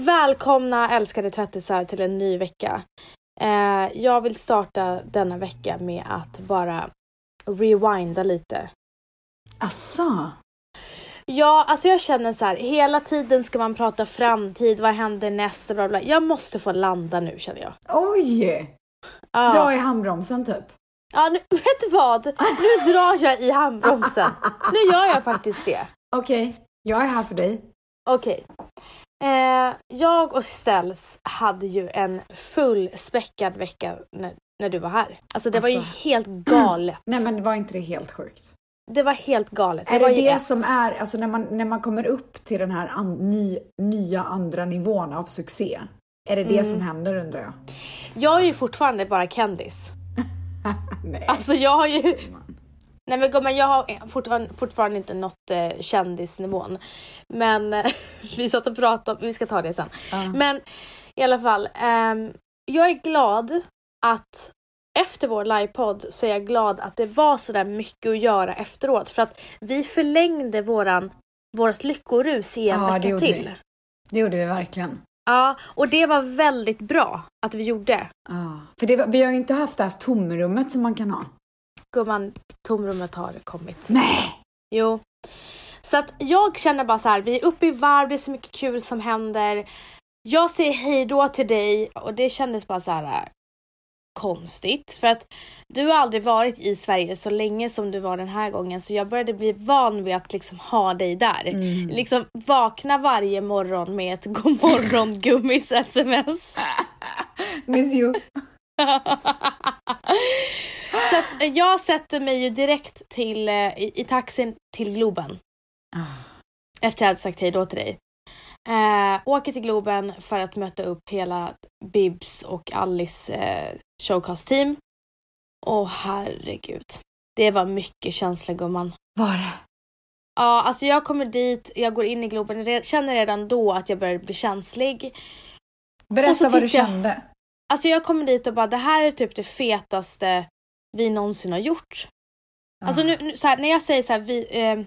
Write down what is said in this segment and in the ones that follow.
Välkomna älskade tvättisar till en ny vecka. Eh, jag vill starta denna vecka med att bara rewinda lite. Asså? Ja, alltså jag känner så här, hela tiden ska man prata framtid, vad händer nästa, bla bla. Jag måste få landa nu känner jag. Oj! Ja, Dra i handbromsen typ. ja nu, vet du vad? Nu drar jag i handbromsen. Nu gör jag faktiskt det. Okej, jag är här för dig. Okej. Eh, jag och Ställs hade ju en fullspäckad vecka när, när du var här. Alltså det var ju Alltså. helt galet. Nej men var inte det helt sjukt? Det var helt galet. är var det det ett. som är, alltså när man, när man kommer upp till den här an, ny, nya andra nivån av succé? Är det det Mm. som händer undrar jag? Jag är ju fortfarande bara kändis. Alltså jag har ju... Nej men gumman, jag har fortfarande, fortfarande inte nått eh, kändisnivån. Men eh, vi satt och pratade, vi ska ta det sen. Ja. Men i alla fall, ehm, jag är glad att efter vår livepodd så är jag glad att det var sådär mycket att göra efteråt. För att vi förlängde våran, vårt lyckorus i en Ja, det vecka gjorde till. vi. Det gjorde vi verkligen. Ja, och det var väldigt bra att vi gjorde. Ja. För det, vi har ju inte haft det här tomrummet som man kan ha. Gumman, tomrummet har kommit. Nej! Jo. Så att jag känner bara så här, vi är uppe i varv, det är så mycket kul som händer. Jag säger hej då till dig och det kändes bara så här äh, konstigt. För att du har aldrig varit i Sverige så länge som du var den här gången så jag började bli van vid att liksom ha dig där. Mm. Liksom vakna varje morgon med ett godmorgon gummis sms. Miss you. så att jag sätter mig ju direkt till, eh, i, i taxin till Globen. Ah. Efter jag hade sagt hej då till dig. Eh, åker till Globen för att möta upp hela Bibs och Alice eh, showcast-team. Åh herregud. Det var mycket känsla gumman. Var det? Ja, alltså jag kommer dit, jag går in i Globen, jag känner redan då att jag börjar bli känslig. Berätta vad du tittar jag- kände. Alltså jag kommer dit och bara, det här är typ det fetaste vi någonsin har gjort. Alltså Ah. nu, nu så här, när jag säger så här, vi, eh,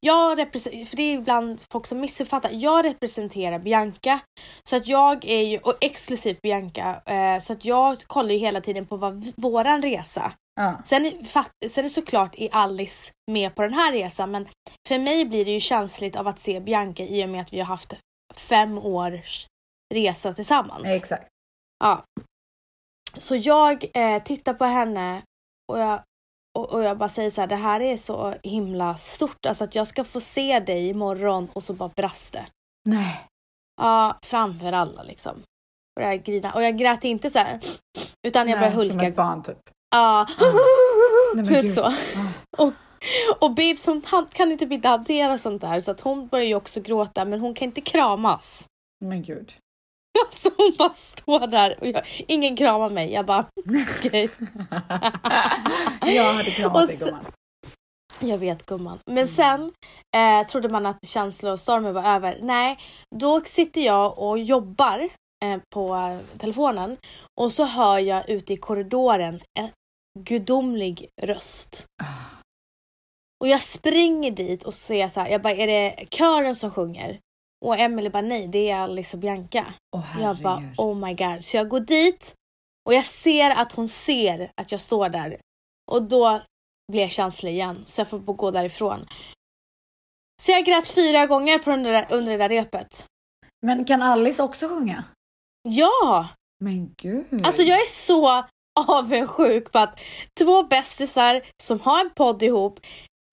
jag representerar, för det är ibland folk som missuppfattar, jag representerar Bianca. Så att jag är ju, och exklusivt Bianca, eh, så att jag kollar ju hela tiden på vad våran resa. Ja. Sen, fatt, sen är såklart är Alice med på den här resan men för mig blir det ju känsligt av att se Bianca i och med att vi har haft fem års resa tillsammans. Exakt. Ja. Så jag eh, tittar på henne och jag, och, och jag bara säger så här, det här är så himla stort. Alltså att jag ska få se dig imorgon och så bara brast det. Nej. Ja, framför alla liksom. Och jag, grina. och jag grät inte så här, utan jag började Nej, Som hulka. ett barn typ. Ja. Nej, men Typ så. Ah. Och, och Bibs hon kan inte inte hantera sånt där så att hon börjar ju också gråta men hon kan inte kramas. Men gud. Alltså hon bara står där och jag, ingen kramar mig. Jag bara okej. jag hade kramat dig gumman. Jag vet gumman. Mm. Men sen eh, trodde man att känslostormen var över. Nej, då sitter jag och jobbar eh, på telefonen och så hör jag ute i korridoren en gudomlig röst. Och jag springer dit och ser så här, jag bara är det kören som sjunger? Och Emily bara nej, det är Alice och Bianca. Åh Jag bara oh my god. Så jag går dit och jag ser att hon ser att jag står där. Och då blir jag känslig igen så jag får gå därifrån. Så jag grät fyra gånger på den där, under det där repet. Men kan Alice också sjunga? Ja! Men gud. Alltså jag är så avundsjuk på att två bästisar som har en podd ihop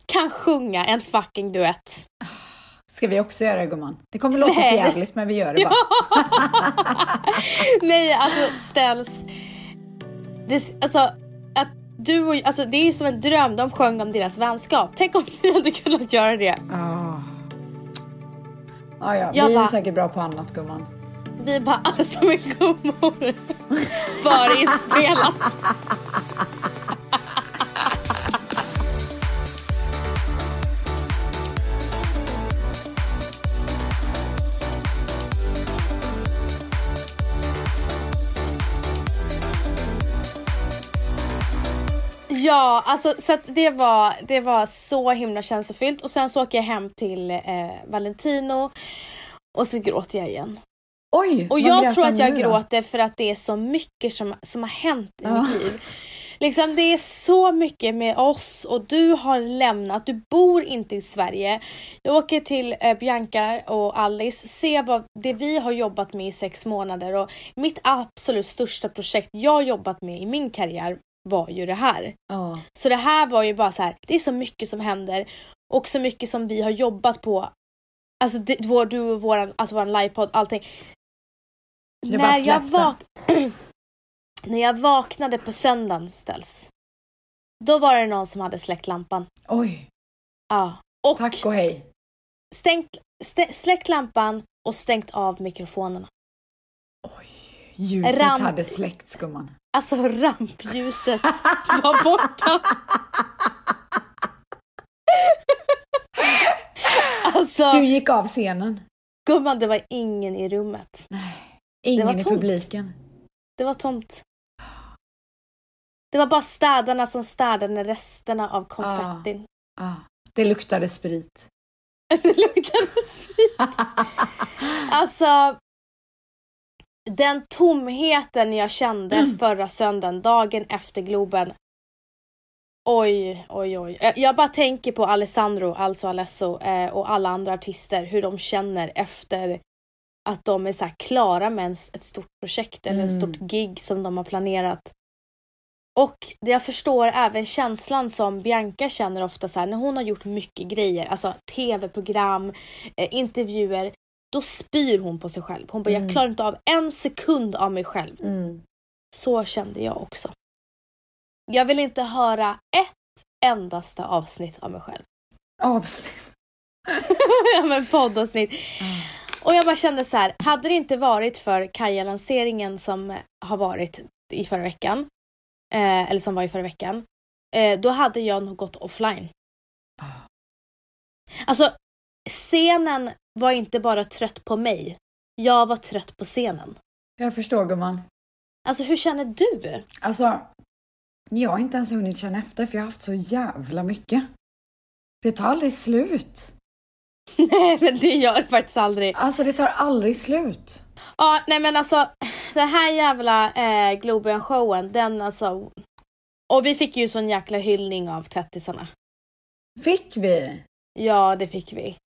kan sjunga en fucking duett. Ska vi också göra det gumman? Det kommer låta jävligt men vi gör det bara. Nej, alltså ställs... Det, alltså, att du och, alltså, det är ju som en dröm. De sjöng om deras vänskap. Tänk om ni hade kunnat göra det. Ah. Ah, ja, Jag vi är bara- säkert bra på annat gumman. Vi bara alltså med gummor. Förinspelat. Ja, alltså så att det var, det var så himla känslofyllt och sen så åker jag hem till eh, Valentino och så gråter jag igen. Oj, Och jag tror att jag nu gråter för att det är så mycket som, som har hänt i Ja. mitt liv. Liksom det är så mycket med oss och du har lämnat, du bor inte i Sverige. Jag åker till eh, Bianca och Alice, se vad det vi har jobbat med i sex månader och mitt absolut största projekt jag har jobbat med i min karriär var ju det här. Ja. Så det här var ju bara så här, det är så mycket som händer och så mycket som vi har jobbat på. Alltså det, vår, du och våran, alltså våran livepodd, allting. Det när, jag vak- när jag vaknade på söndagen ställs. Då var det någon som hade släckt lampan. Oj, Ja. Och tack och hej. stängt, stä, släckt lampan och stängt av mikrofonerna. Ljuset Ram- hade släckts gumman. Alltså rampljuset var borta. alltså Du gick av scenen. gumman, det var ingen i rummet. Ingen var i publiken. Det var tomt. Det var bara städarna som städade resterna av konfettin. Ah, det luktade sprit. det luktade sprit. Alltså, den tomheten jag kände Mm. förra söndagen, dagen efter Globen. Oj, oj, oj. Eh, Jag bara tänker på Alessandro, alltså Alesso eh, och alla andra artister, hur de känner efter att de är så klara med ett stort projekt eller ett Mm. stort gig som de har planerat. Och jag förstår även känslan som Bianca känner ofta så här när hon har gjort mycket grejer, alltså tv-program, eh, intervjuer, då spyr hon på sig själv. Hon bara, Mm. jag klarar inte av en sekund av mig själv. Mm. Så kände jag också. Jag vill inte höra ett endaste avsnitt av mig själv. Avsnitt. ja men poddavsnitt. Mm. Och jag bara kände så här, hade det inte varit för Kaja-lanseringen som eh, har varit i förra veckan, eh, eller som var i förra veckan, eh, då hade jag nog gått offline. Ah. Alltså, scenen var inte bara trött på mig. Jag var trött på scenen. Jag förstår gumman. Alltså hur känner du? Alltså, jag har inte ens hunnit känna efter för jag har haft så jävla mycket. Det tar aldrig slut. Nej men det gör det faktiskt aldrig. Alltså det tar aldrig slut. Ja, nej men alltså den här jävla eh, Globen-showen, den alltså. Och vi fick ju sån jäkla hyllning av tvättisarna. Fick vi? Ja, det fick vi.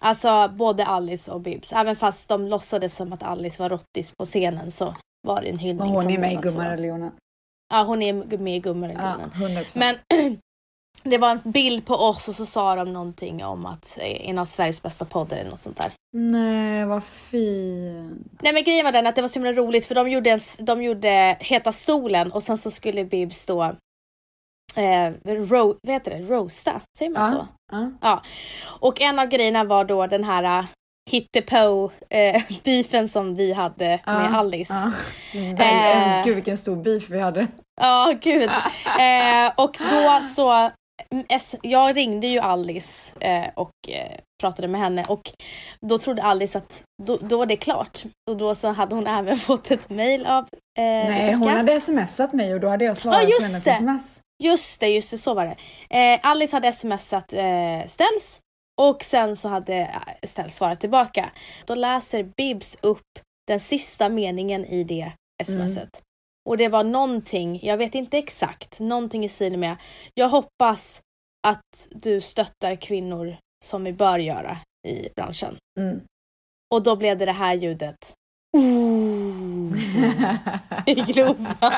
Alltså både Alice och Bibs. Även fast de låtsades som att Alice var rottis på scenen så var det en hyllning Men hon är med i. Gummareligionen. Ja, hon är med i Ja, Gummareligionen. 100 Men det var en bild på oss och så sa de någonting om att eh, en av Sveriges bästa poddar eller något sånt där. Nej, vad fint. Nej men grejen var den att det var så himla roligt för de gjorde, en, de gjorde Heta stolen och sen så skulle Bibs då eh, ro, vad heter det? roasta, säger man så? Ja. Och en av grejerna var då den här uh, eh, beefen som vi hade med Ja, Alice. Ja. Eh. Väl, gud vilken stor beef vi hade. Ja, gud. Eh, och då så, mm, jag ringde ju Alice eh, och eh, pratade med henne och då trodde Alice att då, då var det klart. Och då så hade hon även fått ett mail av eh, Nej, hon Rebecca. hade smsat mig och då hade jag svarat Ja, just på hennes sms. Just det, just det, så var det. Eh, Alice hade smsat eh, Ställs och sen så hade eh, Ställs svarat tillbaka. Då läser Bibs upp den sista meningen i det smset. Och det var någonting, jag vet inte exakt, någonting i stil med Jag hoppas att du stöttar kvinnor som vi bör göra i branschen. Mm. Och då blev det det här ljudet. Ooh, I Globen.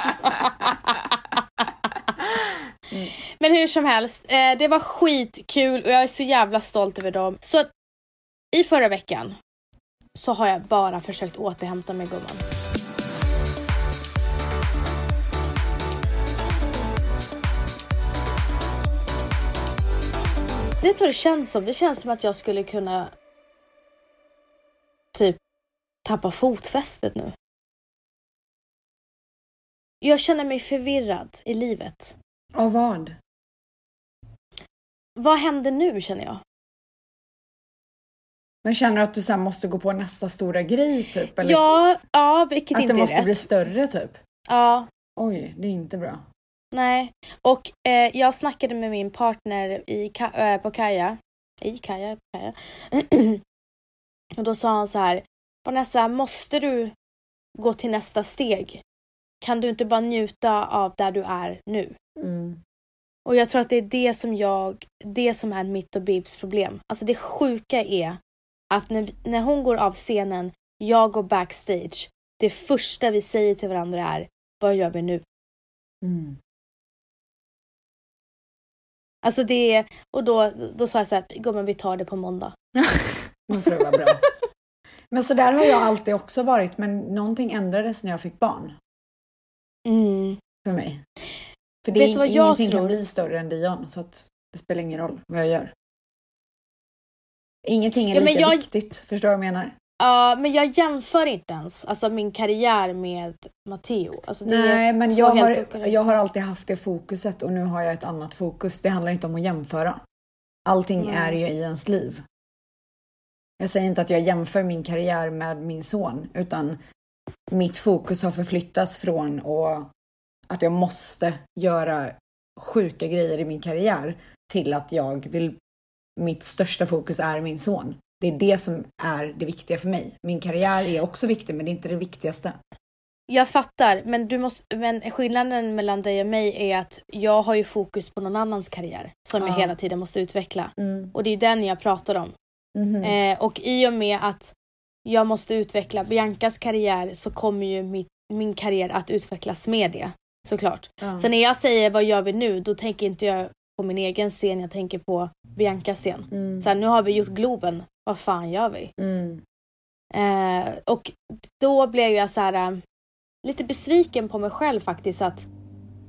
Mm. Men hur som helst, eh, det var skitkul och jag är så jävla stolt över dem. Så att i förra veckan så har jag bara försökt återhämta mig gumman. Det tror det känns som. Det känns som att jag skulle kunna typ tappa fotfästet nu. Jag känner mig förvirrad i livet. Och vad? Vad händer nu känner jag? Men känner du att du sen måste gå på nästa stora grej typ? Eller Ja, ja vilket att inte det är måste rätt. bli större typ? Ja, Oj, det är inte bra. nej. Och eh, jag snackade med min partner i, eh, på Kaja. I Kaja? Kaja. och då sa han så här. Vanessa, måste du gå till nästa steg? Kan du inte bara njuta av där du är nu? Mm. Och jag tror att det är det som jag, det som är mitt och Bibs problem. Alltså det sjuka är att när, när hon går av scenen, jag går backstage. Det första vi säger till varandra är, vad gör vi nu? Mm. Alltså det är, och då, då sa jag så här, gumman vi tar det på måndag. Men för det var bra. Men så där har jag alltid också varit, men någonting ändrades när jag fick barn. Mm. För mig. För det Vet är, du vad jag tror? kan bli större än Dion, så att det spelar ingen roll vad jag gör. Ingenting är Ja, lika jag- viktigt, förstår du vad jag menar? Ja, men jag jämför inte ens alltså min karriär med Matteo. Alltså Nej, men jag har, jag har alltid haft det fokuset och nu har jag ett annat fokus. Det handlar inte om att jämföra. Allting Nej. är ju i ens liv. Jag säger inte att jag jämför min karriär med min son, utan mitt fokus har förflyttats från och att jag måste göra sjuka grejer i min karriär till att jag vill, mitt största fokus är min son. Det är det som är det viktiga för mig. Min karriär är också viktig, men det är inte det viktigaste. Jag fattar, men, du måste, men skillnaden mellan dig och mig är att jag har ju fokus på någon annans karriär som jag Ja. hela tiden måste utveckla. Mm. Och det är den jag pratar om. Mhm. Eh, och i och med att jag måste utveckla Biancas karriär så kommer ju mitt, min karriär att utvecklas med det. Såklart. Ja. Så när jag säger vad gör vi nu, då tänker inte jag på min egen scen, jag tänker på Biancas scen. Mm. Så här, nu har vi gjort Globen, vad fan gör vi? Mm. Eh, och då blev jag så här eh, lite besviken på mig själv faktiskt att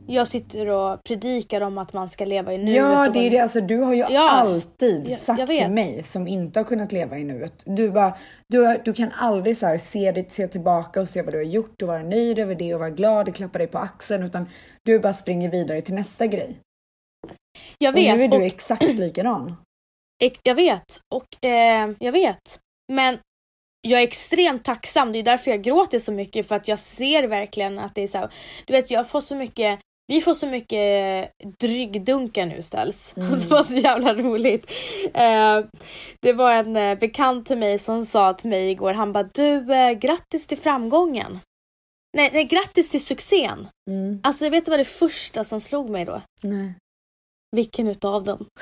jag sitter och predikar om att man ska leva i nuet. Ja, det är det. Alltså, du har ju Ja, alltid jag- sagt jag till vet. mig som inte har kunnat leva i nuet. Du, bara, du, du kan aldrig så här, se, dig, se tillbaka och se vad du har gjort och vara nöjd över det och vara glad och klappa dig på axeln. Utan du bara springer vidare till nästa grej. Jag Och nu är vet, du och, exakt likadan. jag vet, och eh, jag vet. Men jag är extremt tacksam, det är därför jag gråter så mycket för att jag ser verkligen att det är så här, du vet jag får så mycket vi får så mycket dryggdunkar nu ställs. Mm. Det var så jävla roligt. Eh, det var en eh, bekant till mig som sa till mig igår, han bara du eh, grattis till framgången. Nej, nej, grattis till succén. Mm. Alltså vet du vad det första som slog mig då? Nej. Vilken utav dem?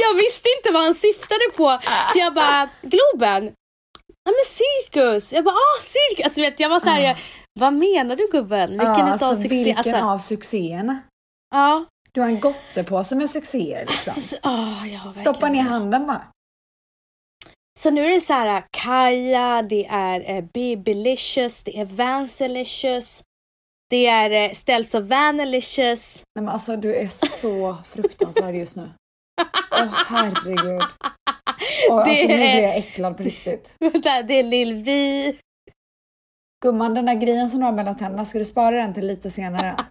jag visste inte vad han syftade på så jag bara Globen? Ja men cirkus! Jag bara ah cirkus! Alltså, du vet, jag var såhär, jag, vad menar du gubben? Vilken ja, utav alltså, succé? vilken Alltså, av succéerna? ja. Du har en gottepåse med succéer liksom. Alltså, så- ah, verkligen Stoppa ner handen bara. Så nu är det så här Kaja, det är eh, Babylicious, det är Vancelicious, det är eh, Ställs of Vanilicious. Nej, men alltså du är så fruktansvärd just nu. Åh herregud. Och, Det alltså, nu är- blir jag äcklad på riktigt. Vänta, det är Lil Vi. Gumman, den där grejen som du har mellan tänderna, ska du spara den till lite senare?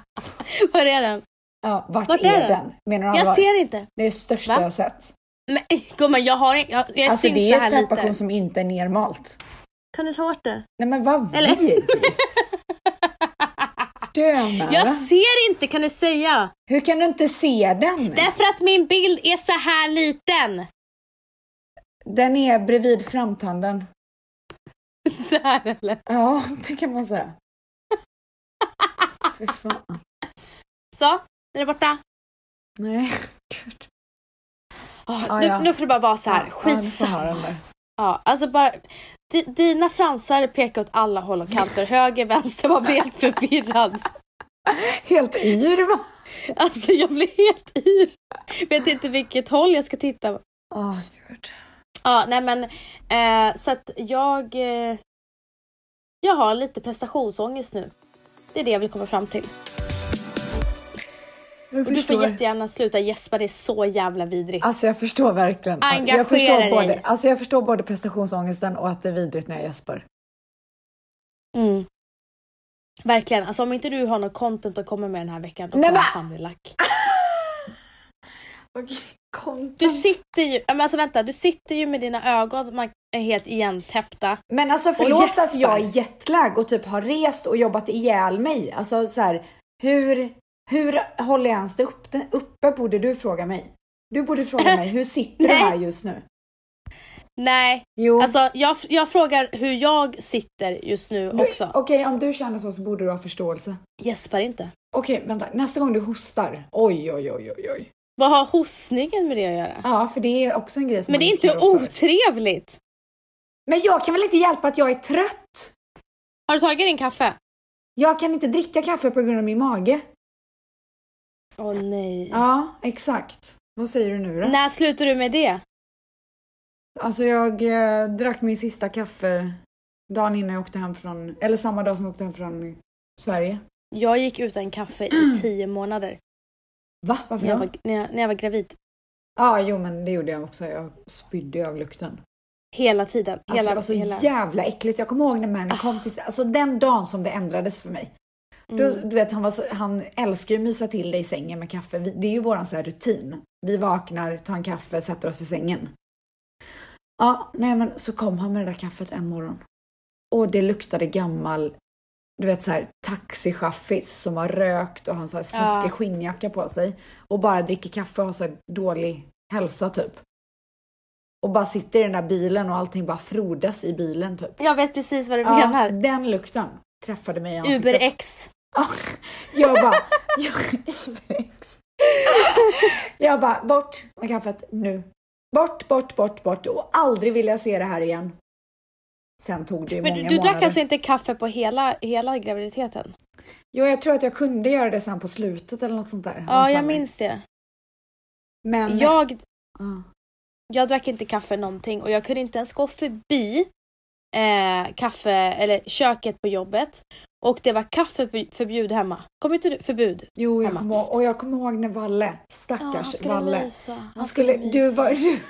Var är den? Ja, vart, Vart är, den? den? Menar du? Jag ser inte. Det är det största Va? jag har sett. Men gumman, jag har inte, jag, jag Alltså det är ett pepparkorn som inte är nermalt. Kan du ta bort det? Nej men vad Eller- vidrigt! Dömare. Jag ser inte, kan du säga? Hur kan du inte se den? Därför att min bild är så här liten. Den är bredvid framtanden. Där eller? Ja, det kan man säga. Fy fan. Så, är det borta? Nej, gud. Oh, Ah, nu, ja. nu får det bara vara så här, Ja, ja, du skitsamma. där. Ja, alltså bara, di, dina fransar pekar åt alla håll och kanter, höger, vänster, man blir helt förvirrad. Helt yr va? Alltså jag blir helt yr. Vet inte vilket håll jag ska titta. Åh gud. Ja, nej men eh, så att jag eh, jag har lite prestationsångest nu. Det är det jag vill komma fram till. Och du får jättegärna sluta gäspa, det är så jävla vidrigt. Alltså jag förstår verkligen. Engagera jag förstår dig. både, alltså jag förstår både prestationsångesten och att det är vidrigt när jag gäspar. Mm. Verkligen, alltså om inte du har något content att komma med den här veckan då kommer jag fan bli lack. Okej, content. Du sitter ju, men alltså vänta, du sitter ju med dina ögon man är helt igentäppta. Men alltså förlåt att jag är jetlag och typ har rest och jobbat ihjäl mig. Alltså så här, hur, hur håller jag ens det upp, uppe borde du fråga mig? Du borde fråga mig, hur sitter du här just nu? Nej, Jo. alltså jag, jag frågar hur jag sitter just nu Du- också. Okej, om du känner så så borde du ha förståelse. Gäspar inte. Okej, vänta. Nästa gång du hostar. Oj, oj, oj, oj, oj. Vad har hostningen med det att göra? Ja, för det är också en grej som Men det är inte för. otrevligt. Men jag kan väl inte hjälpa att jag är trött? Har du tagit din kaffe? Jag kan inte dricka kaffe på grund av min mage. Åh nej. Ja, exakt. Vad säger du nu då? När slutar du med det? Alltså jag eh, drack min sista kaffe dagen innan jag åkte hem från, eller samma dag som jag åkte hem från Sverige. Jag gick utan kaffe i tio månader. Va? Varför När jag, då? var, när, jag, när jag var gravid. Ja, jo men det gjorde jag också. Jag spydde av lukten. Hela tiden. Alltså Hela, det var så hela. jävla äckligt. Jag kommer ihåg när Manny kom till, alltså den dagen som det ändrades för mig. Då, Mm. du vet, han, var så, han älskar ju att mysa till dig i sängen med kaffe. Vi, det är ju våran så här rutin. Vi vaknar, tar en kaffe, sätter oss i sängen. Ja, nej men så kom han med det där kaffet en morgon. Och det luktade gammal, du vet så här taxichaffis som har rökt och han så här snuskig Ja. skinnjacka på sig. Och bara dricker kaffe och har så här dålig hälsa typ. Och bara sitter i den där bilen och allting bara frodas i bilen typ. Jag vet precis vad du Ja, menar. den lukten träffade mig i ansiktet. Uber X. Ja, jag bara, jag, jag bara, bort med kaffet nu. Bort, bort, bort, bort och aldrig vill jag se det här igen. Sen tog det ju Men många du, du drack alltså inte kaffe på hela, hela graviditeten? Jo, jag tror att jag kunde göra det sen på slutet eller något sånt där. Ja, jag minns det. Men, Jag, Ja. jag drack inte kaffe någonting och jag kunde inte ens gå förbi eh, kaffe eller köket på jobbet. Och det var kaffeförbud hemma. Kommer inte du? Förbud. Jo, jag kommer och jag kommer ihåg när Valle, Ja, stackars han skulle Valle. mysa. Han, Han skulle, mysa. du, var, du,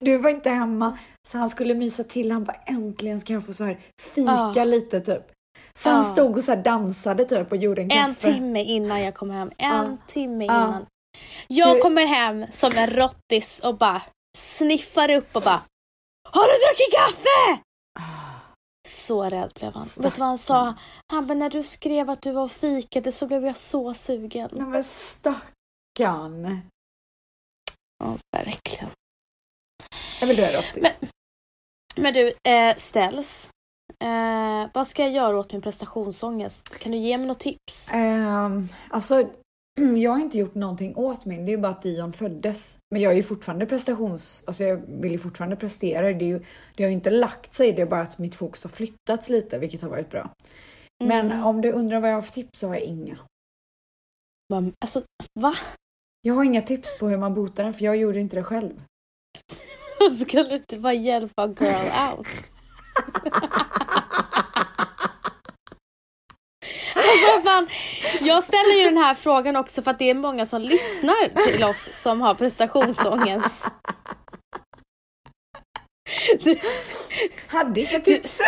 du var inte hemma så han skulle mysa till. Han bara äntligen kan jag få så här fika Ja. lite typ. Så han Ja. stod och så här dansade typ och gjorde en En kaffe. timme innan jag kom hem. En Ja. timme innan. Jag Du- kommer hem som en rottis och bara sniffar upp och bara Har du druckit kaffe? Så rädd blev han. Vet du vad han sa? Han bara, när du skrev att du var och fikade så blev jag så sugen. Nej men stackarn. Ja, verkligen. Jag vill dö rottis. Men- Men du, eh, ställs. Eh, vad ska jag göra åt min prestationsångest? Kan du ge mig något tips? Ehm, alltså, jag har inte gjort någonting åt min. Det är ju bara att Dion föddes. Men jag är ju fortfarande prestations... Alltså jag vill ju fortfarande prestera. Det, är ju, det har ju inte lagt sig. Det är bara att mitt fokus har flyttats lite, vilket har varit bra. Men Mm. om du undrar vad jag har för tips så har jag inga. Alltså, va? Jag har inga tips på hur man botar den för jag gjorde inte det själv. Ska du inte bara hjälpa girl out? Alltså fan, jag ställer ju den här frågan också för att det är många som lyssnar till oss som har prestationsångest. Du, Hade inga tips.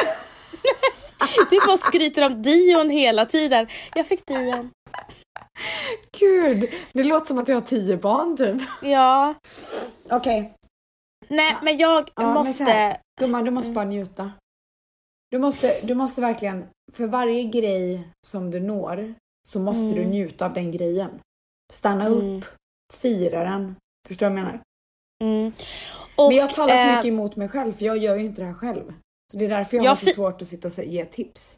du bara skryter om Dion hela tiden. Jag fick Dion. Gud, det låter som att jag har tio barn typ. Ja. Okej, Nej men jag Ja, men så här. måste... gumman du måste Mm. bara njuta. Du måste, du måste verkligen, för varje grej som du når så måste du Mm. njuta av den grejen. Stanna Mm. upp, fira den. Förstår du vad jag menar? Mm. Och, Men jag talar så eh, mycket emot mig själv för jag gör ju inte det här själv. Så det är därför jag, Jag har så svårt att sitta och ge tips.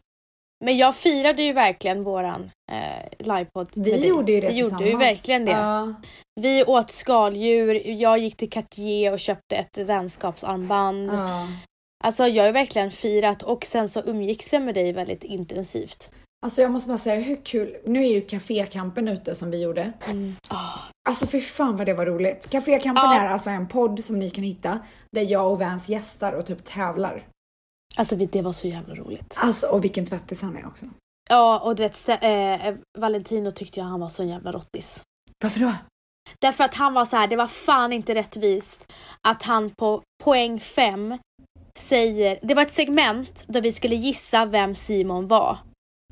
Men jag firade ju verkligen våran eh, livepodd Vi gjorde ju det Vi gjorde ju verkligen det. Ja. Vi åt skaldjur, jag gick till Cartier och köpte ett vänskapsarmband. ja. Alltså jag har verkligen firat och sen så umgicks jag med dig väldigt intensivt. Alltså jag måste bara säga hur kul, nu är ju kafékampen ute som vi gjorde. Ah, Alltså för fan vad det var roligt. Cafékampen Ja. är alltså en podd som ni kan hitta där jag och Vans gästar och typ tävlar. Alltså det var så jävla roligt. Alltså och vilken tvättis han är också. Ja och du vet eh, Valentino tyckte jag han var så jävla rottis. Varför då? Därför att han var så här, det var fan inte rättvist att han på poäng fem säger, det var ett segment där vi skulle gissa vem Simon var.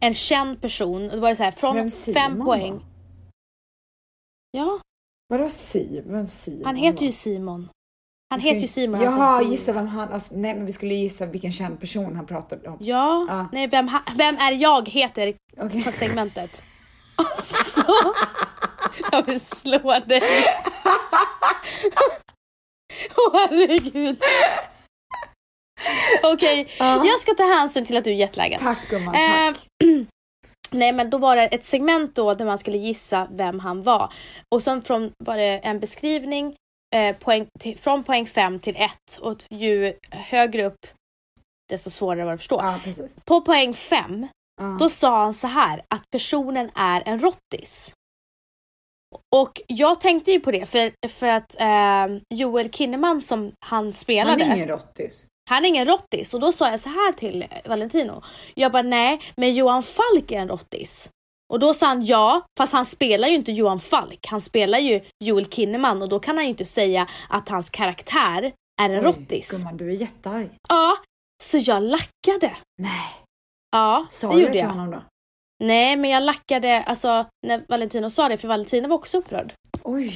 En känd person, och då var det så här från Vem Simon fem poäng. var? Ja, Vadå Siv? Vem Simon han heter ju var? Simon. Han heter ju Simon. Jaha, gissa vem han... Alltså, nej men vi skulle gissa vilken känd person han pratade om. Ja, Ja. nej vem, ha- vem är jag heter på segmentet. Alltså, jag vill slå dig. Åh herregud. Okej, Ja. jag ska ta hänsyn till att du är jetlaggad. Tack gumman, Eh, tack. Nej men då var det ett segment då där man skulle gissa vem han var. Och sen från var det en beskrivning eh, poäng till, från poäng 5 till 1 och ju högre upp desto svårare var det att förstå. Ja. På poäng 5 Ja. då sa han så här att personen är en rottis. Och jag tänkte ju på det för, för att eh, Joel Kinnaman som han spelade Han är ingen rottis. han är ingen rottis och då sa jag så här till Valentino. Jag bara nej, men Johan Falk är en rottis. Och då sa han ja, fast han spelar ju inte Johan Falk. Han spelar ju Joel Kinnaman och då kan han ju inte säga att hans karaktär är en Oj, rottis. Gumman, du är jättearg. Ja, så jag lackade. Nej. Ja, Sa det du det gjorde till jag. honom då? Nej, men jag lackade alltså när Valentino sa det för Valentino var också upprörd. Oj.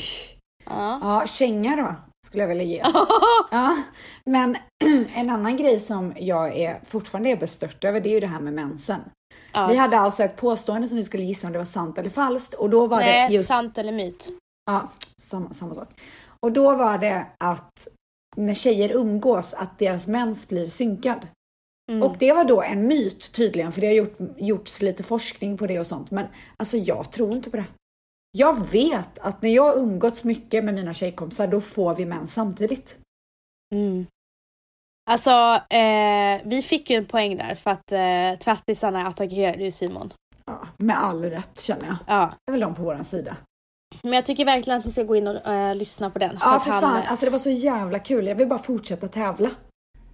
Ja. Ja, känga då skulle jag vilja ge. Ja, men en annan grej som jag är fortfarande är bestört över det är ju det här med mensen. Ja. Vi hade alltså ett påstående som vi skulle gissa om det var sant eller falskt och då var Nej, det just... sant eller myt. Ja, samma, samma sak. Och då var det att när tjejer umgås att deras mens blir synkad. Mm. Och det var då en myt tydligen, för det har gjort, gjorts lite forskning på det och sånt. Men alltså jag tror inte på det. Jag vet att när jag umgåtts mycket med mina tjejkompisar, då får vi mens samtidigt. Mm. Alltså, eh, vi fick ju en poäng där för att eh, tvättisarna attackerade ju Simon. Ja, med all rätt känner jag. Ja, Det är väl de på våran sida. men jag tycker verkligen att ni ska gå in och eh, lyssna på den. Ja, att för han, fan. Alltså det var så jävla kul. Jag vill bara fortsätta tävla.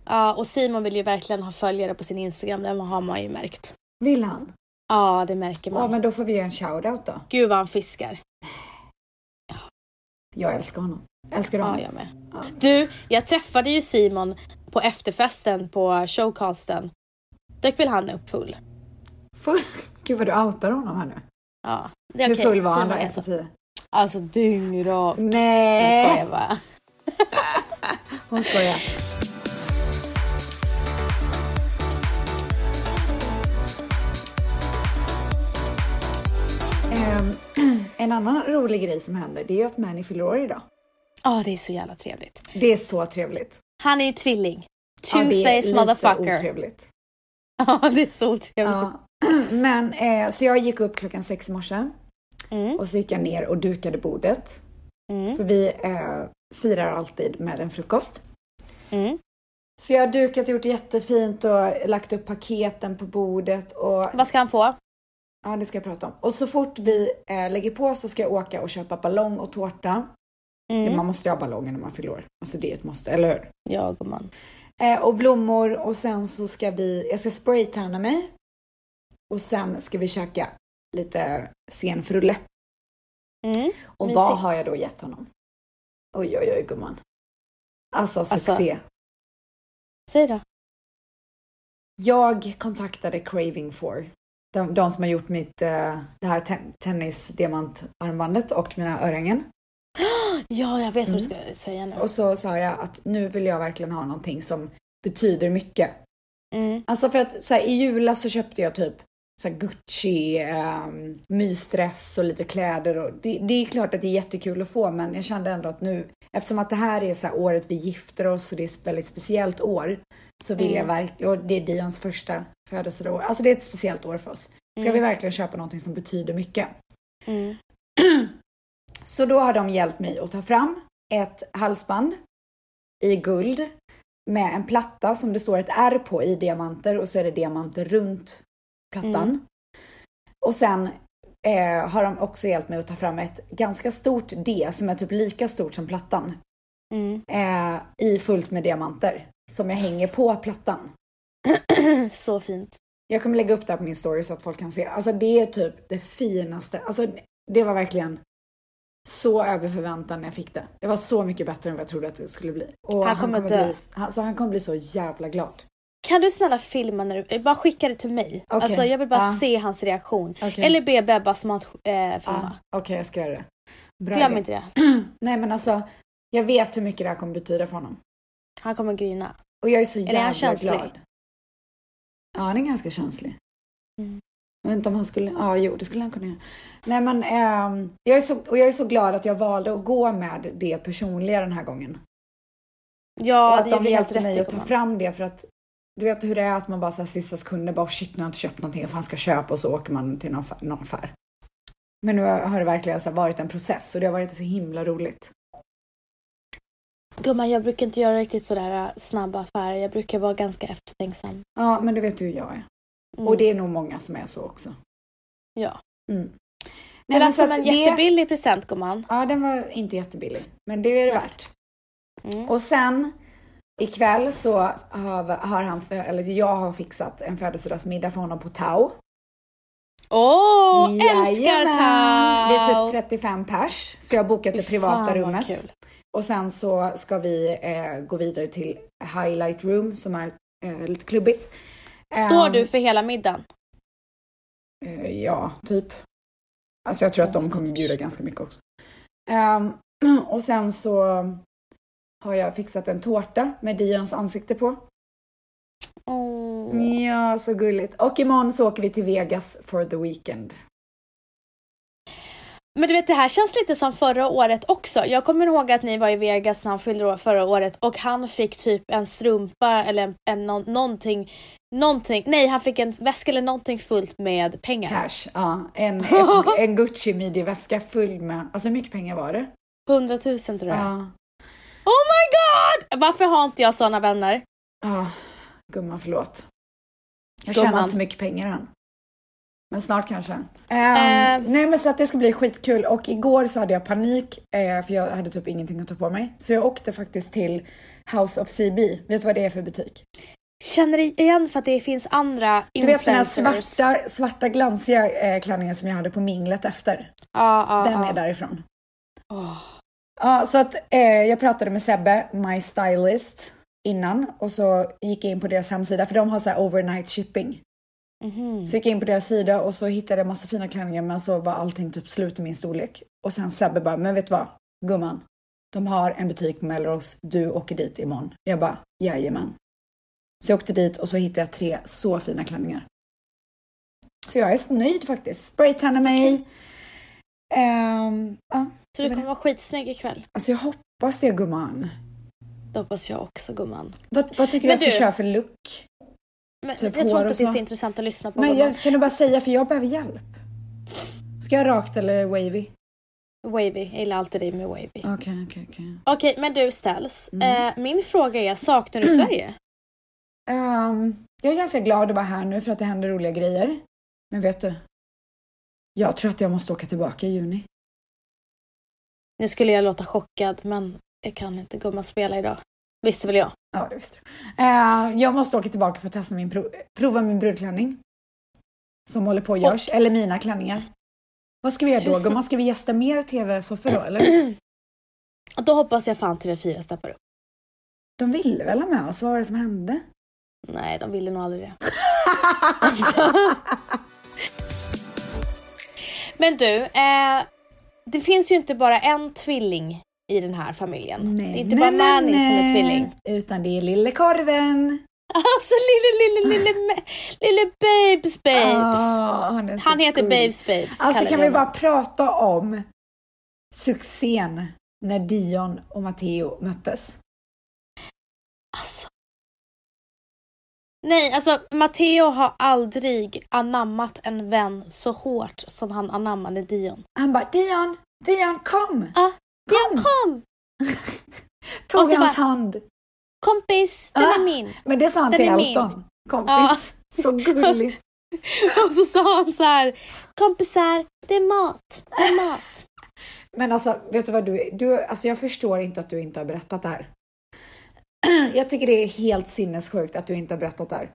Ja, och Simon vill ju verkligen ha följare på sin Instagram, det har man ju märkt. Vill han? Ja, det märker man. Ja, men då får vi ge en shoutout då. Gud vad han fiskar. Jag älskar honom. Älskar honom. Ja, jag med. Ja. Du, jag träffade ju Simon på efterfesten på showcasten. Dök väl han upp full? Full. Gud vad du outar honom här nu. Ja, det är Hur okej. full var han Simon då? är Ett så- till tio? Alltså dyngrak. Jag Nej! skojar bara. Hon skojar. Ehm, en annan rolig grej som händer det är ju att Manny fyller år idag. Ja, det är så jävla trevligt. Det är så trevligt. Han är ju tvilling. Ja, det är Two-face lite motherfucker. otrevligt. Ja, det är så otrevligt. Ja. Men eh, så jag gick upp klockan sex i morse Mm, och så gick jag ner och dukade bordet. mm, För vi eh, firar alltid med en frukost. mm. Så jag har dukat, gjort jättefint och lagt upp paketen på bordet och Vad ska han få? Ja, det ska jag prata om. Och så fort vi eh, lägger på så ska jag åka och köpa ballong och tårta. Mm. Man måste ju ha ballonger när man fyller år. Alltså det är ett måste, eller hur? Ja, gumman. Eh, och blommor och sen så ska vi, jag ska spraytanna mig. Och sen ska vi käka lite senfrulle. Mm. Och Mysigt. vad har jag då gett honom? Oj, oj, oj gumman. Alltså succé. Säg då. Jag kontaktade Craving for. De, de som har gjort mitt, eh, det här ten, tennisdiamantarmbandet och mina örhängen. Ja, jag vet vad du Mm. ska säga nu. Och så sa jag att nu vill jag verkligen ha någonting som betyder mycket. Mm. Alltså för att så här, i julas så köpte jag typ så här Gucci, um, mysdress och lite kläder och det, det är klart att det är jättekul att få men jag kände ändå att nu eftersom att det här är så här året vi gifter oss och det är ett väldigt speciellt år så vill Mm. jag verkligen, och det är Dions första födelsedag, alltså det är ett speciellt år för oss. Ska Mm. vi verkligen köpa någonting som betyder mycket? Mm. Så då har de hjälpt mig att ta fram ett halsband i guld med en platta som det står ett R på i diamanter och så är det diamanter runt plattan. Mm. Och sen eh, har de också hjälpt mig att ta fram ett ganska stort D som är typ lika stort som plattan Mm. eh, i fullt med diamanter som jag hänger på plattan. så fint. Jag kommer lägga upp det här på min story så att folk kan se. Alltså det är typ det finaste. Alltså det var verkligen så över förväntan när jag fick det. Det var så mycket bättre än vad jag trodde att det skulle bli. Och Han kommer dö. bli, alltså han kommer bli så jävla glad. Kan du snälla filma när du, bara skicka det till mig. Okej. Alltså jag vill bara Ja. se hans reaktion. Okej. Eller be Bebbas mat eh, filma. Okej, jag ska göra det. Bra Glöm idé. inte det. Nej men alltså, jag vet hur mycket det här kommer betyda för honom. Han kommer grina. Och jag är så Är jävla han glad. Ja, han är ganska känslig. Mm. Jag vet inte om han skulle, ja jo det skulle han kunna göra. Nej men ehm, jag, är så, och jag är så glad att jag valde att gå med det personliga den här gången. Ja, och att det de hjälpte mig att ta fram det för att du vet hur det är att man bara så här sista sekunder bara shit nu har jag inte köpt någonting och fan ska jag köpa och så åker man till någon, affär- någon affär. Men nu har det verkligen så varit en process och det har varit så himla roligt. Gumman, jag brukar inte göra riktigt sådär äh, snabba affärer. Jag brukar vara ganska eftertänksam. Ja men du vet hur jag är. Mm. Och det är nog många som är så också. Ja. Mm. Det är men så som att en det- jättebillig present gumman. Ja den var inte jättebillig. Men det är det Nej. värt. Mm. Och sen ikväll så har, har han, eller jag har fixat en födelsedagsmiddag för honom på Tau. Åh, älskar Jajamän. Det är Tau! typ 35 pers. Så jag har bokat det privata fan, rummet. kul. Och sen så ska vi eh, gå vidare till Highlight Room som är eh, lite klubbigt. Står Ehm, du för hela middagen? Eh, ja, typ. Alltså jag tror att de kommer bjuda ganska mycket också. Ehm, och sen så har jag fixat en tårta med Dions ansikte på. Åh. Ja, så gulligt. Och imorgon så åker vi till Vegas for the weekend. Men du vet det här känns lite som förra året också. Jag kommer ihåg att ni var i Vegas när han fyllde år förra året och han fick typ en strumpa eller en, en nå- någonting, någonting, nej han fick en väska eller någonting fullt med pengar. Cash, ja. En, ett, en Gucci midjeväska full med, alltså hur mycket pengar var det? 100 000 tror jag. Ja. Oh my god! Varför har inte jag såna vänner? Ja, gumman förlåt. Jag tjänar inte så mycket pengar än. Men snart kanske. Ehm, Ehm. nej men så att det ska bli skitkul och igår så hade jag panik eh, för jag hade typ ingenting att ta på mig. Så jag åkte faktiskt till House of CB. Vet du vad det är för butik? Känner igen för att det finns andra Du vet den här influencers. svarta, svarta glansiga eh, klänningen som jag hade på minglet efter. Ja, ja, Den ja. är därifrån. Ja, så att eh, jag pratade med Sebbe, my stylist, innan och så gick jag in på deras hemsida för de har så här overnight shipping. Mhm. Så gick jag in på deras sida och så hittade jag massa fina klänningar men så var allting typ slut i min storlek. Och sen Sebbe bara, men vet du vad? Gumman, de har en butik på Melrose, du åker dit imorgon. Jag bara, jajamän. Så jag åkte dit och så hittade jag tre så fina klänningar. Så jag är så nöjd faktiskt. Spraytanna mig. Ehm, ja, Så du kommer vara skitsnygg ikväll. alltså jag hoppas det gumman. Det hoppas jag också gumman. Vad, vad tycker du jag ska du- köra för look? Men Typ jag tror inte att det är så. intressant att lyssna på Men jag, kan du bara säga för jag behöver hjälp. Ska jag rakt eller wavy? Wavy, jag gillar alltid dig med wavy. Okej, okej, okej. Okej, men du Ställs. Mm. Eh, min fråga är, saknar du Sverige? Ehm, jag är ganska glad att vara här nu för att det händer roliga grejer. Men vet du? Jag tror att jag måste åka tillbaka i juni. Nu skulle jag låta chockad, men jag kan inte gumman spela idag. Visste väl jag. Ja, det visste du. Eh, jag måste åka tillbaka för att testa min prov, prova min brudklänning. Som håller på att görs. Eller mina klänningar. Vad ska vi göra då? Gumman, ska vi gästa mer tv-soffor då eller? Och Då hoppas jag fan TV4 steppar upp. De ville väl ha med oss? Vad var det som hände? Nej, de ville nog aldrig det. Alltså. Men du, eh, det finns ju inte bara en tvilling i den här familjen. det är inte bara Manny som är tvilling. Utan det är lille korven. Alltså lille, lille, lille, lille Babes Babes. Ah, han, Han heter gullig. Babes Babes. Alltså kan vi bara prata om succén när Dion och Matteo möttes. Alltså. Nej, alltså Matteo har aldrig anammat en vän så hårt som han anammade Dion. Han bara Dion, Dion kom! Ja, Kom! Kom! Tog Och hans bara- hand. Kompis, den Ah. är min. Men det sa han Den till. Elton. Kompis. Så gulligt. Och så sa han så här, kompisar, det är mat, det är mat. Men alltså, vet du vad du, du Alltså jag förstår inte att du inte har berättat det här. Jag tycker det är helt sinnessjukt att du inte har berättat det här.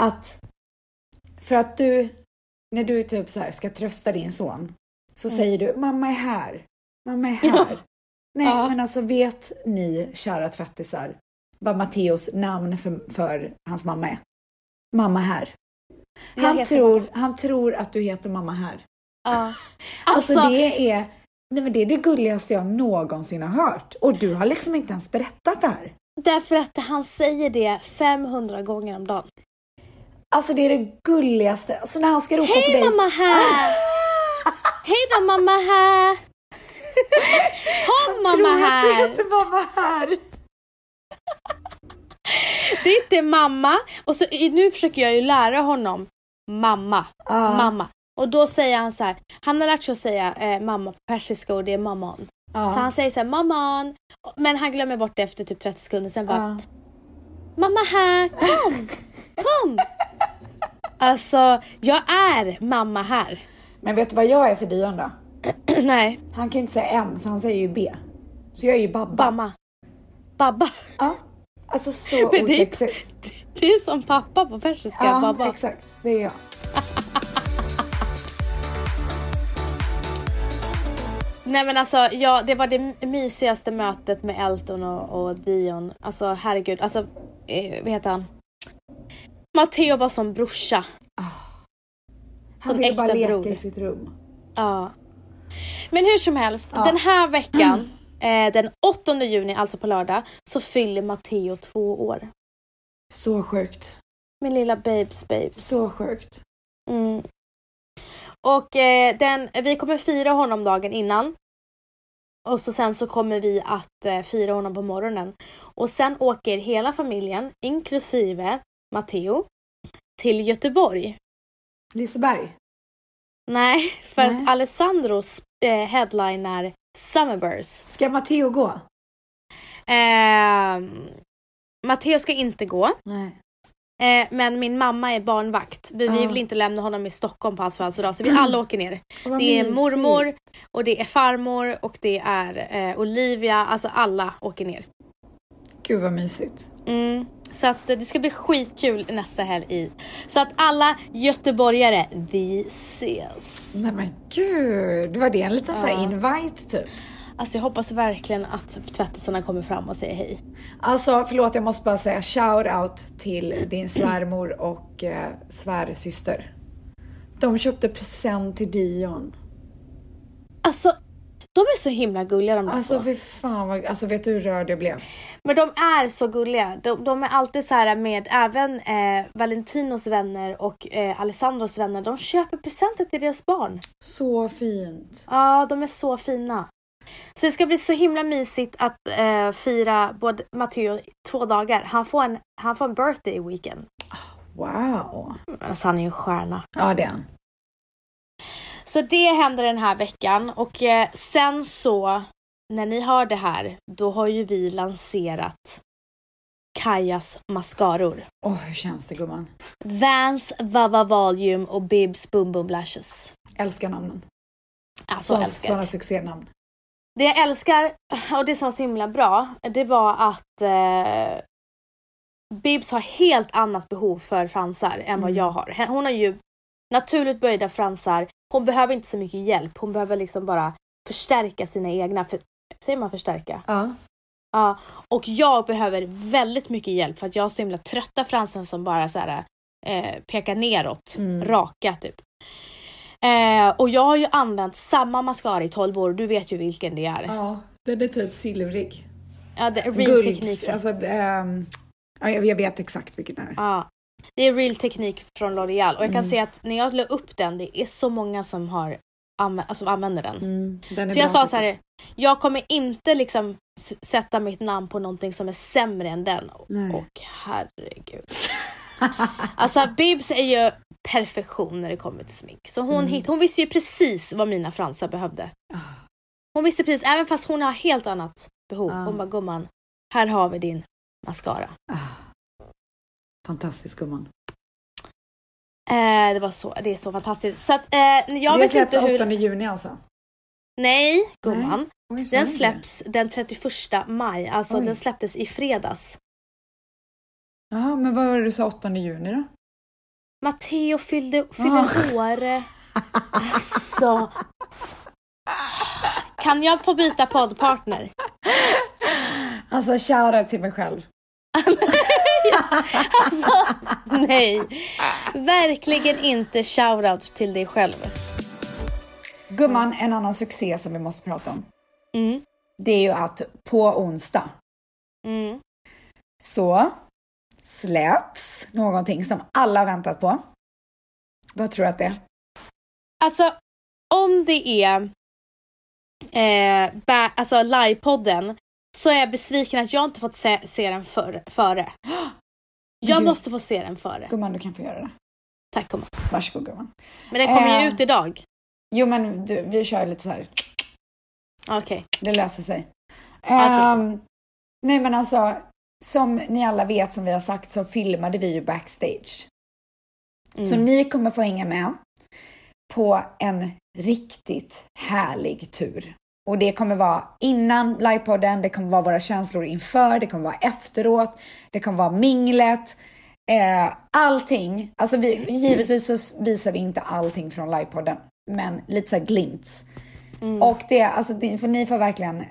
Att, för att du, när du typ så här ska trösta din son, så Mm. säger du mamma är här, mamma är här. Nej, Ja. men alltså vet ni, kära tvättisar, vad Matteos namn för, för hans mamma är? Mamma här. Han tror, mamma. han tror att du heter mamma här. Ja. Alltså, Alltså, det är, nej men det är det gulligaste jag någonsin har hört. Och du har liksom inte ens berättat det här. därför att han säger det 500 gånger om dagen. Alltså det är det gulligaste. Alltså när han ska ropa på Hej dig. mamma här! Hej då mamma här! Kom mamma Tror att du här! heter mamma här? Det är inte mamma. Och så, nu försöker jag ju lära honom mamma. Ja. Mamma. Och då säger han så här. Han har lärt sig att säga eh, mamma på persiska och det är mammon. Ja. Så han säger så här mammon. Men han glömmer bort det efter typ 30 sekunder. Sen bara Ja. mamma här, kom, kom. Alltså jag är mamma här. Men vet du vad jag är för Dion då? Nej, Han kan ju inte säga M så han säger ju B. Så jag är ju Babba. mamma. Babba. Ja. Alltså så Men det- osexigt. Det är som pappa på persiska. Ja, babba. exakt. Det är jag. Nej men alltså, ja, det var det mysigaste mötet med Elton och, och Dion. Alltså herregud, alltså, eh, vad heter han? Matteo var som brorsa. Han Som vill bara leka bror. i sitt rum. Ja. Men hur som helst, Ja. den här veckan, eh, den 8 juni, alltså på lördag, så fyller Matteo två år. Så sjukt. Min lilla babes babes. Så sjukt. Mm. Och eh, den, vi kommer fira honom dagen innan. Och så sen så kommer vi att eh, fira honom på morgonen. Och sen åker hela familjen, inklusive Matteo, till Göteborg. Liseberg. Nej, för Nej. att Alessandros eh, headliner Summerburst. Ska Matteo gå? Eh, Matteo ska inte gå. Nej. Eh, men min mamma är barnvakt. Vi, vi vill inte lämna honom i Stockholm på hans födelsedag så vi alla åker ner. Vad Det är mysigt. mormor och det är farmor och det är eh, Olivia. Alltså alla åker ner. Gud vad mysigt. Mm. Så att det ska bli skitkul nästa helg i. Så att alla göteborgare, vi ses. Nej men gud, var det en liten så här Ja. invite typ? Alltså jag hoppas verkligen att tvättisarna kommer fram och säger hej. Alltså förlåt jag måste bara säga shout out till din svärmor och eh, svärsyster. De köpte present till Dion. Alltså de är så himla gulliga de där Alltså fy fan vad, alltså vet du hur rörd jag blev? Men de är så gulliga. De, de är alltid så här med även eh, Valentinos vänner och eh, Alessandros vänner. De köper presenter till deras barn. Så fint. Ja, de är så fina. Så det ska bli så himla mysigt att eh, fira både Matteo två dagar. Han får en, han får en birthday weekend. Wow. Alltså han är ju en stjärna. Ja det är han. Så det händer den här veckan och eh, sen så när ni hör det här då har ju vi lanserat Kajas mascaror. Åh hur känns det gumman? Vans Vava Volume och Bibs Boom Boom Lashes. Älskar namnen. Alltså Så, älskar. sådana succénamn. Det jag älskar och det som var så himla bra det var att eh, Bibs har helt annat behov för fransar än vad Mm. jag har. Hon har ju naturligt böjda fransar. Hon behöver inte så mycket hjälp. Hon behöver liksom bara förstärka sina egna. För, säger man förstärka? Ja. Ja. Och jag behöver väldigt mycket hjälp för att jag har så himla trötta fransar som bara så här, eh, pekar neråt. Mm. Raka typ. Eh, och jag har ju använt samma mascara i 12 år. Du vet ju vilken det är. Ja, den är typ silvrig. Ja, det är Från, alltså ja, jag jag vet exakt vilken det är. ja, det är real teknik från L'Oreal och jag kan Mm. se att när jag la upp den, det är så många som har anv- alltså, använder den. Mm, den Så jag sa så här, jag kommer inte liksom sätta mitt namn på någonting som är sämre än den. Nej. Och herregud. Alltså Bibs är ju perfektion när det kommer till smink. Så hon, Mm. hit, hon visste ju precis vad mina fransar behövde. Ah. Hon visste precis, även fast hon har helt annat behov. Ja. Hon bara gumman, här har vi din mascara. Fantastisk gumman. Eh, det var så, det är så fantastiskt. Så att, eh, jag det vet släpps inte hur... 8 juni alltså. Nej gumman, Oj, så den det. släpps den 31 maj. Alltså Oj. den släpptes i fredags. Jaha, men vad var det du sa 8 juni då? Matteo fyllde, fyller år. Alltså. Kan jag få byta poddpartner? Alltså shoutout till mig själv. Alltså, nej. Verkligen inte shoutout till dig själv. Gumman, en annan succé som vi måste prata om. Mm. Det är ju att på onsdag Mm. så släpps någonting som alla väntat på. Vad tror du att det är? Alltså, om det är eh, alltså livepodden så är jag besviken att jag inte fått se, se den för, före. Jag måste få se den före. Gumman, du kan få göra det. Tack gumman. Varsågod gumman. Men den kommer ju Eh. ut idag. Jo men du, vi kör lite så här. Okej. Det löser sig. Okej. Ehm, nej men alltså, som ni alla vet som vi har sagt så filmade vi ju backstage. Så Mm. ni kommer få hänga med på en riktigt härlig tur. Och det kommer vara innan livepodden, det kommer vara våra känslor inför, det kommer vara efteråt, det kommer vara minglet. Eh, allting, alltså vi, givetvis så visar vi inte allting från livepodden, men lite så här glimts. Mm. Och det, alltså, för ni får verkligen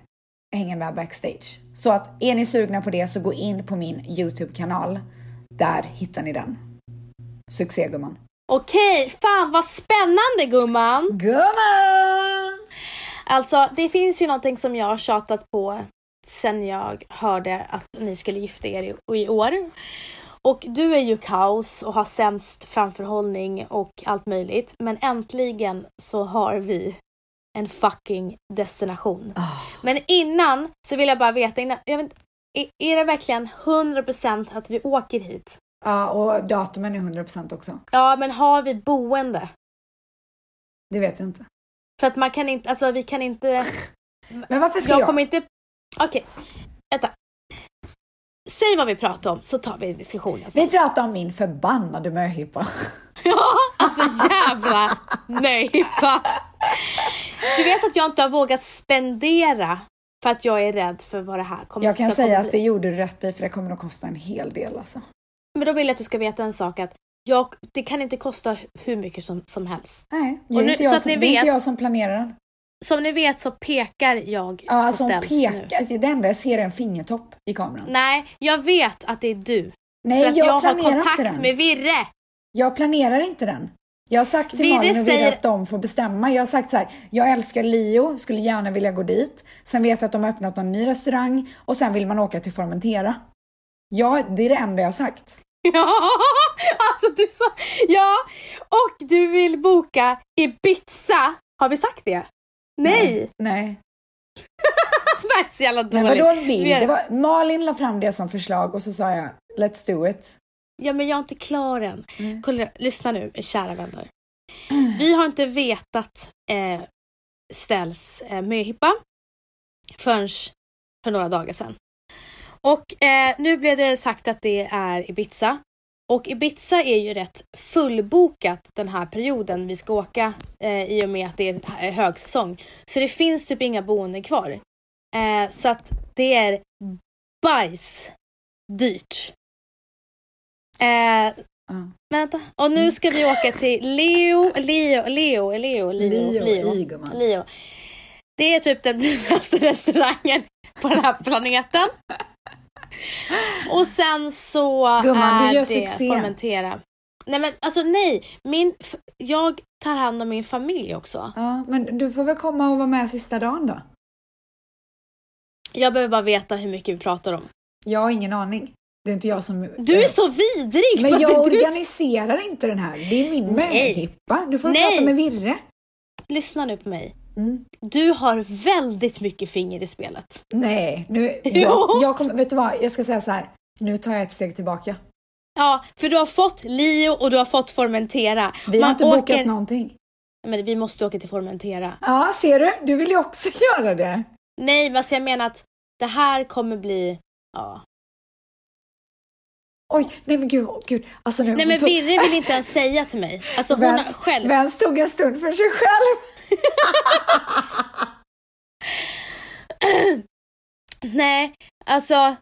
hänga med backstage. Så att är ni sugna på det så gå in på min YouTube-kanal. Där hittar ni den. Succé gumman. Okej, fan vad spännande gumman! Gumman! Alltså det finns ju någonting som jag har tjatat på sen jag hörde att ni skulle gifta er i, i år. Och du är ju kaos och har sämst framförhållning och allt möjligt. Men äntligen så har vi en fucking destination. Ah. Men innan så vill jag bara veta, innan, jag vet, är det verkligen 100% att vi åker hit? Ja, och datumen är 100% också. Ja, men har vi boende? Det vet jag inte. För att man kan inte, alltså vi kan inte Men varför ska Jag jag? kommer inte... Okej, vänta. Säg vad vi pratar om så tar vi en diskussion. Alltså. Vi pratar om min förbannade möhippa. Ja, alltså jävla möhippa. Du vet att jag inte har vågat spendera för att jag är rädd för vad det här kommer Jag kan säga att det gjorde du rätt i för det kommer att kosta en hel del alltså. Men då vill jag att du ska veta en sak att jag, det kan inte kosta hur mycket som, som helst. Nej, det är, nu- inte, så jag som, ni det är inte vet- jag som planerar den. Som ni vet så pekar jag Ja, alltså hon ställs nu. pekar. Det enda jag ser är en fingertopp i kameran. Nej, jag vet att det är du. Nej, för att jag, jag, har planerar inte kontakt den. med Virre. Jag planerar inte den. Jag har sagt till Malin och Virre säger- att de får bestämma. Jag har sagt så här, jag älskar Leo, skulle gärna vilja gå dit. Sen vet jag att de har öppnat någon ny restaurang och sen vill man åka till Formentera. Ja, det är det enda jag har sagt. Ja, alltså du sa... Ja, och du vill boka Ibiza. Har vi sagt det? Nej! Nej. Det är så jävla Men dåligt. vadå vill? Det var, Malin la fram det som förslag och så sa jag, let's do it. Ja, men jag är inte klar än. Mm. Kolla, lyssna nu, kära vänner. Vi har inte vetat eh, Ställs eh, möhippa förrän för några dagar sedan. Och eh, nu blev det sagt att det är Ibiza. Och Ibiza är ju rätt fullbokat den här perioden vi ska åka eh, i och med att det är högsäsong. Så det finns typ inga boenden kvar. Eh, så att det är bajs dyrt. Eh, Ja. Vänta. Och nu ska vi åka till Leo, Leo, Leo, Leo, Leo, Leo, Leo. gumman. Leo. Det är typ den dyraste restaurangen på den här planeten. Och sen så Gumman, du är gör det succé. Formentera. Nej men alltså nej, min, jag tar hand om min familj också. Ja, men du får väl komma och vara med sista dagen då? Jag behöver bara veta hur mycket vi pratar om. Jag har ingen aning. Det är inte jag som... Du är så vidrig! Men jag du organiserar inte den här. Det är min möhippa. Du får Nej. prata med Virre. Lyssna nu på mig. Mm. Du har väldigt mycket finger i spelet. Nej, nu... Jag, jag kommer, vet du vad? Jag ska säga så här. Nu tar jag ett steg tillbaka. Ja, för du har fått Leo och du har fått Formentera. Vi har Man inte åker- bokat någonting. Men vi måste åka till Formentera. Ja, ser du? Du vill ju också göra det. Nej, men alltså jag menar att det här kommer bli... Ja. Oj, nej men gud, gud. Alltså nu, Nej men tog- Virre vill inte ens säga till mig. Alltså hon har Vens, själv... Vens tog en stund för sig själv. Nej, alltså...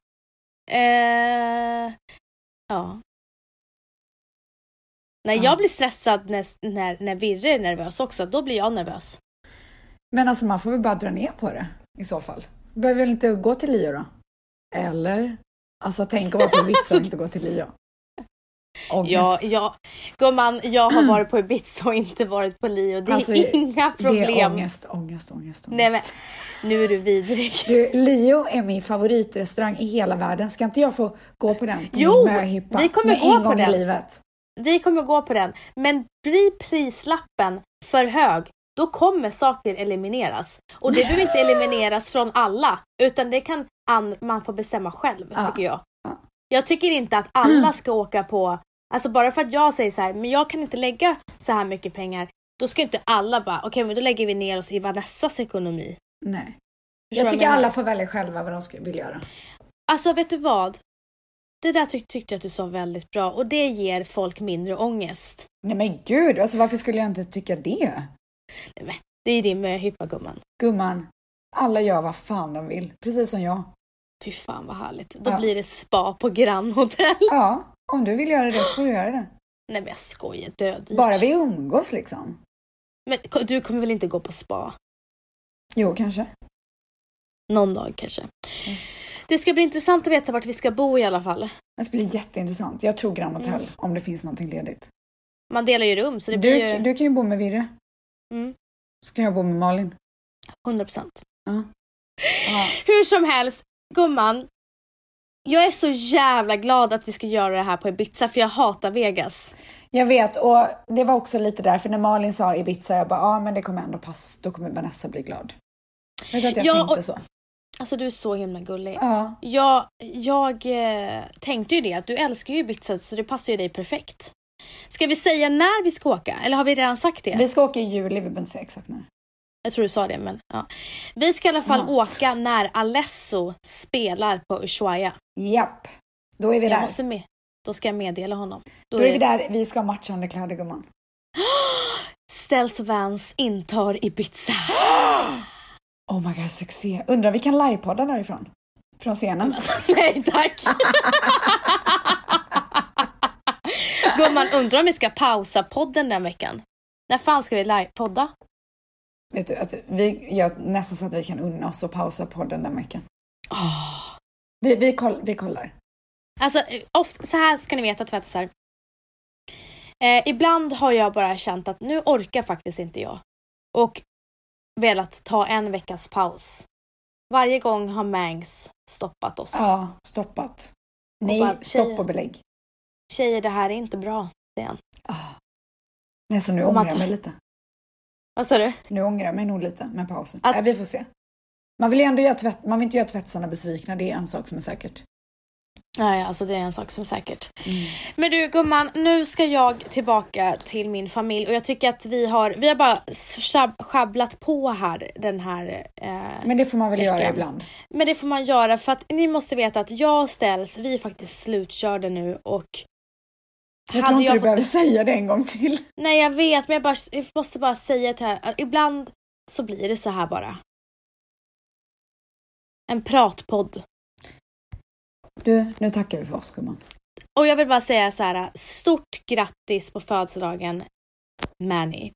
Eh, ja. Ja. jag blir stressad när, när, när Virre är nervös också. Då blir jag nervös. Men alltså man får väl bara dra ner på det i så fall. Behöver väl inte gå till Lio då? Eller? Alltså tänk att vara på Ibiza och inte gå till Lio. Ångest. Ja, ja. Gumman, jag har varit på Ibiza och inte varit på Lio. Det är Alltså, inga problem. Det är ångest, ångest, ångest. ångest. Nej men, nu är du vidrig. Du, Leo är min favoritrestaurang i hela världen. Ska inte jag få gå på den? På Jo, möhippa, vi kommer gå en på gång den. i livet. Vi kommer gå på den. Men blir prislappen för hög, då kommer saker elimineras. Och det behöver inte elimineras från alla, utan det kan an- man få bestämma själv, Ja. tycker jag. Ja. Jag tycker inte att alla ska åka på, alltså bara för att jag säger så här, men jag kan inte lägga så här mycket pengar, då ska inte alla bara, okej men då lägger vi ner oss i Vanessas ekonomi. Nej. Jag tycker alla får välja själva vad de ska, vill göra. Alltså vet du vad? Det där tyck- tyckte jag att du sa väldigt bra och det ger folk mindre ångest. Nej men gud, alltså varför skulle jag inte tycka det? Det är din möhippa gumman. Gumman, alla gör vad fan de vill. Precis som jag. Fy fan vad härligt. Då Ja. blir det spa på Grand Hotel. Ja, om du vill göra det så får du göra det. Nej men jag skojar, död Bara vi umgås liksom. Men du kommer väl inte gå på spa? Jo, kanske. Någon dag kanske. Det ska bli intressant att veta vart vi ska bo i alla fall. Det blir jätteintressant. Jag tror Grand Hotel Mm. om det finns någonting ledigt. Man delar ju rum så det Du, blir ju du kan ju bo med Virre. mm, Så kan jag bo med Malin. 100%. Ja. Ja. Hur som helst, gumman. Jag är så jävla glad att vi ska göra det här på Ibiza för jag hatar Vegas. Jag vet och det var också lite därför när Malin sa Ibiza, jag bara ja men det kommer ändå pass, då kommer Vanessa bli glad. Jag vet att jag Ja, tänkte och- så. Alltså du är så himla gullig. Ja, Jag, jag eh, tänkte ju det att du älskar ju Ibiza så det passar ju dig perfekt. Ska vi säga när vi ska åka? Eller har vi redan sagt det? vi ska åka i juli, vi behöver inte säga exakt när. Jag tror du sa det men ja. Vi ska i alla fall Ja. åka när Alesso spelar på Ushuaia. Japp, då är vi Jag där. måste med. Då ska jag meddela honom. Då, Då är vi där, vi ska ha matchande kläder gumman. Ställs Vans intar Ibiza. Oh my god, succé. Undrar vi kan livepodda därifrån? Från scenen? Nej tack! Gumman, undrar om vi ska pausa podden den veckan? När fan ska vi live-podda? Vet du, alltså, vi gör nästan så att vi kan unna oss och pausa podden den veckan. Åh. Vi, vi, koll, vi kollar. Alltså, ofta, så här ska ni veta tvättisar. Eh, ibland har jag bara känt att nu orkar faktiskt inte jag. Och velat ta en veckas paus. Varje gång har Mangs stoppat oss. Ja, stoppat. Nej, bara, stopp och belägg. Tjejer, det här är inte bra. säger han. Ah. Nej, så nu Och ångrar jag mig lite. Vad sa du? Nu ångrar jag mig nog lite med pausen. Att- Nej, vi får se. Man vill ju ändå göra tvätt, man vill inte göra tvättsarna besvikna, det är en sak som är säkert. Nej, alltså det är en sak som är säkert. Men du gumman, nu ska jag tillbaka till min familj och jag tycker att vi har, vi har bara schabblat på här den här eh, Men det får man väl göra ibland. Men det får man göra för att ni måste veta att jag ställs, vi är faktiskt slutkörda nu och Jag tror inte du fått- behöver säga det en gång till. Nej jag vet men jag, bara, jag måste bara säga det här, ibland så blir det så här bara. En pratpodd. Du, nu tackar vi för oss gumman. Och jag vill bara säga så här, stort grattis på födelsedagen Manny.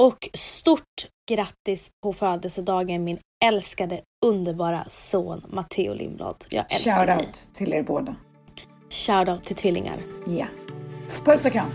Och stort grattis på födelsedagen min älskade underbara son Matteo Lindblad. Jag älskar dig. Shoutout till er båda. Shoutout till tvillingar. Ja. Och kram.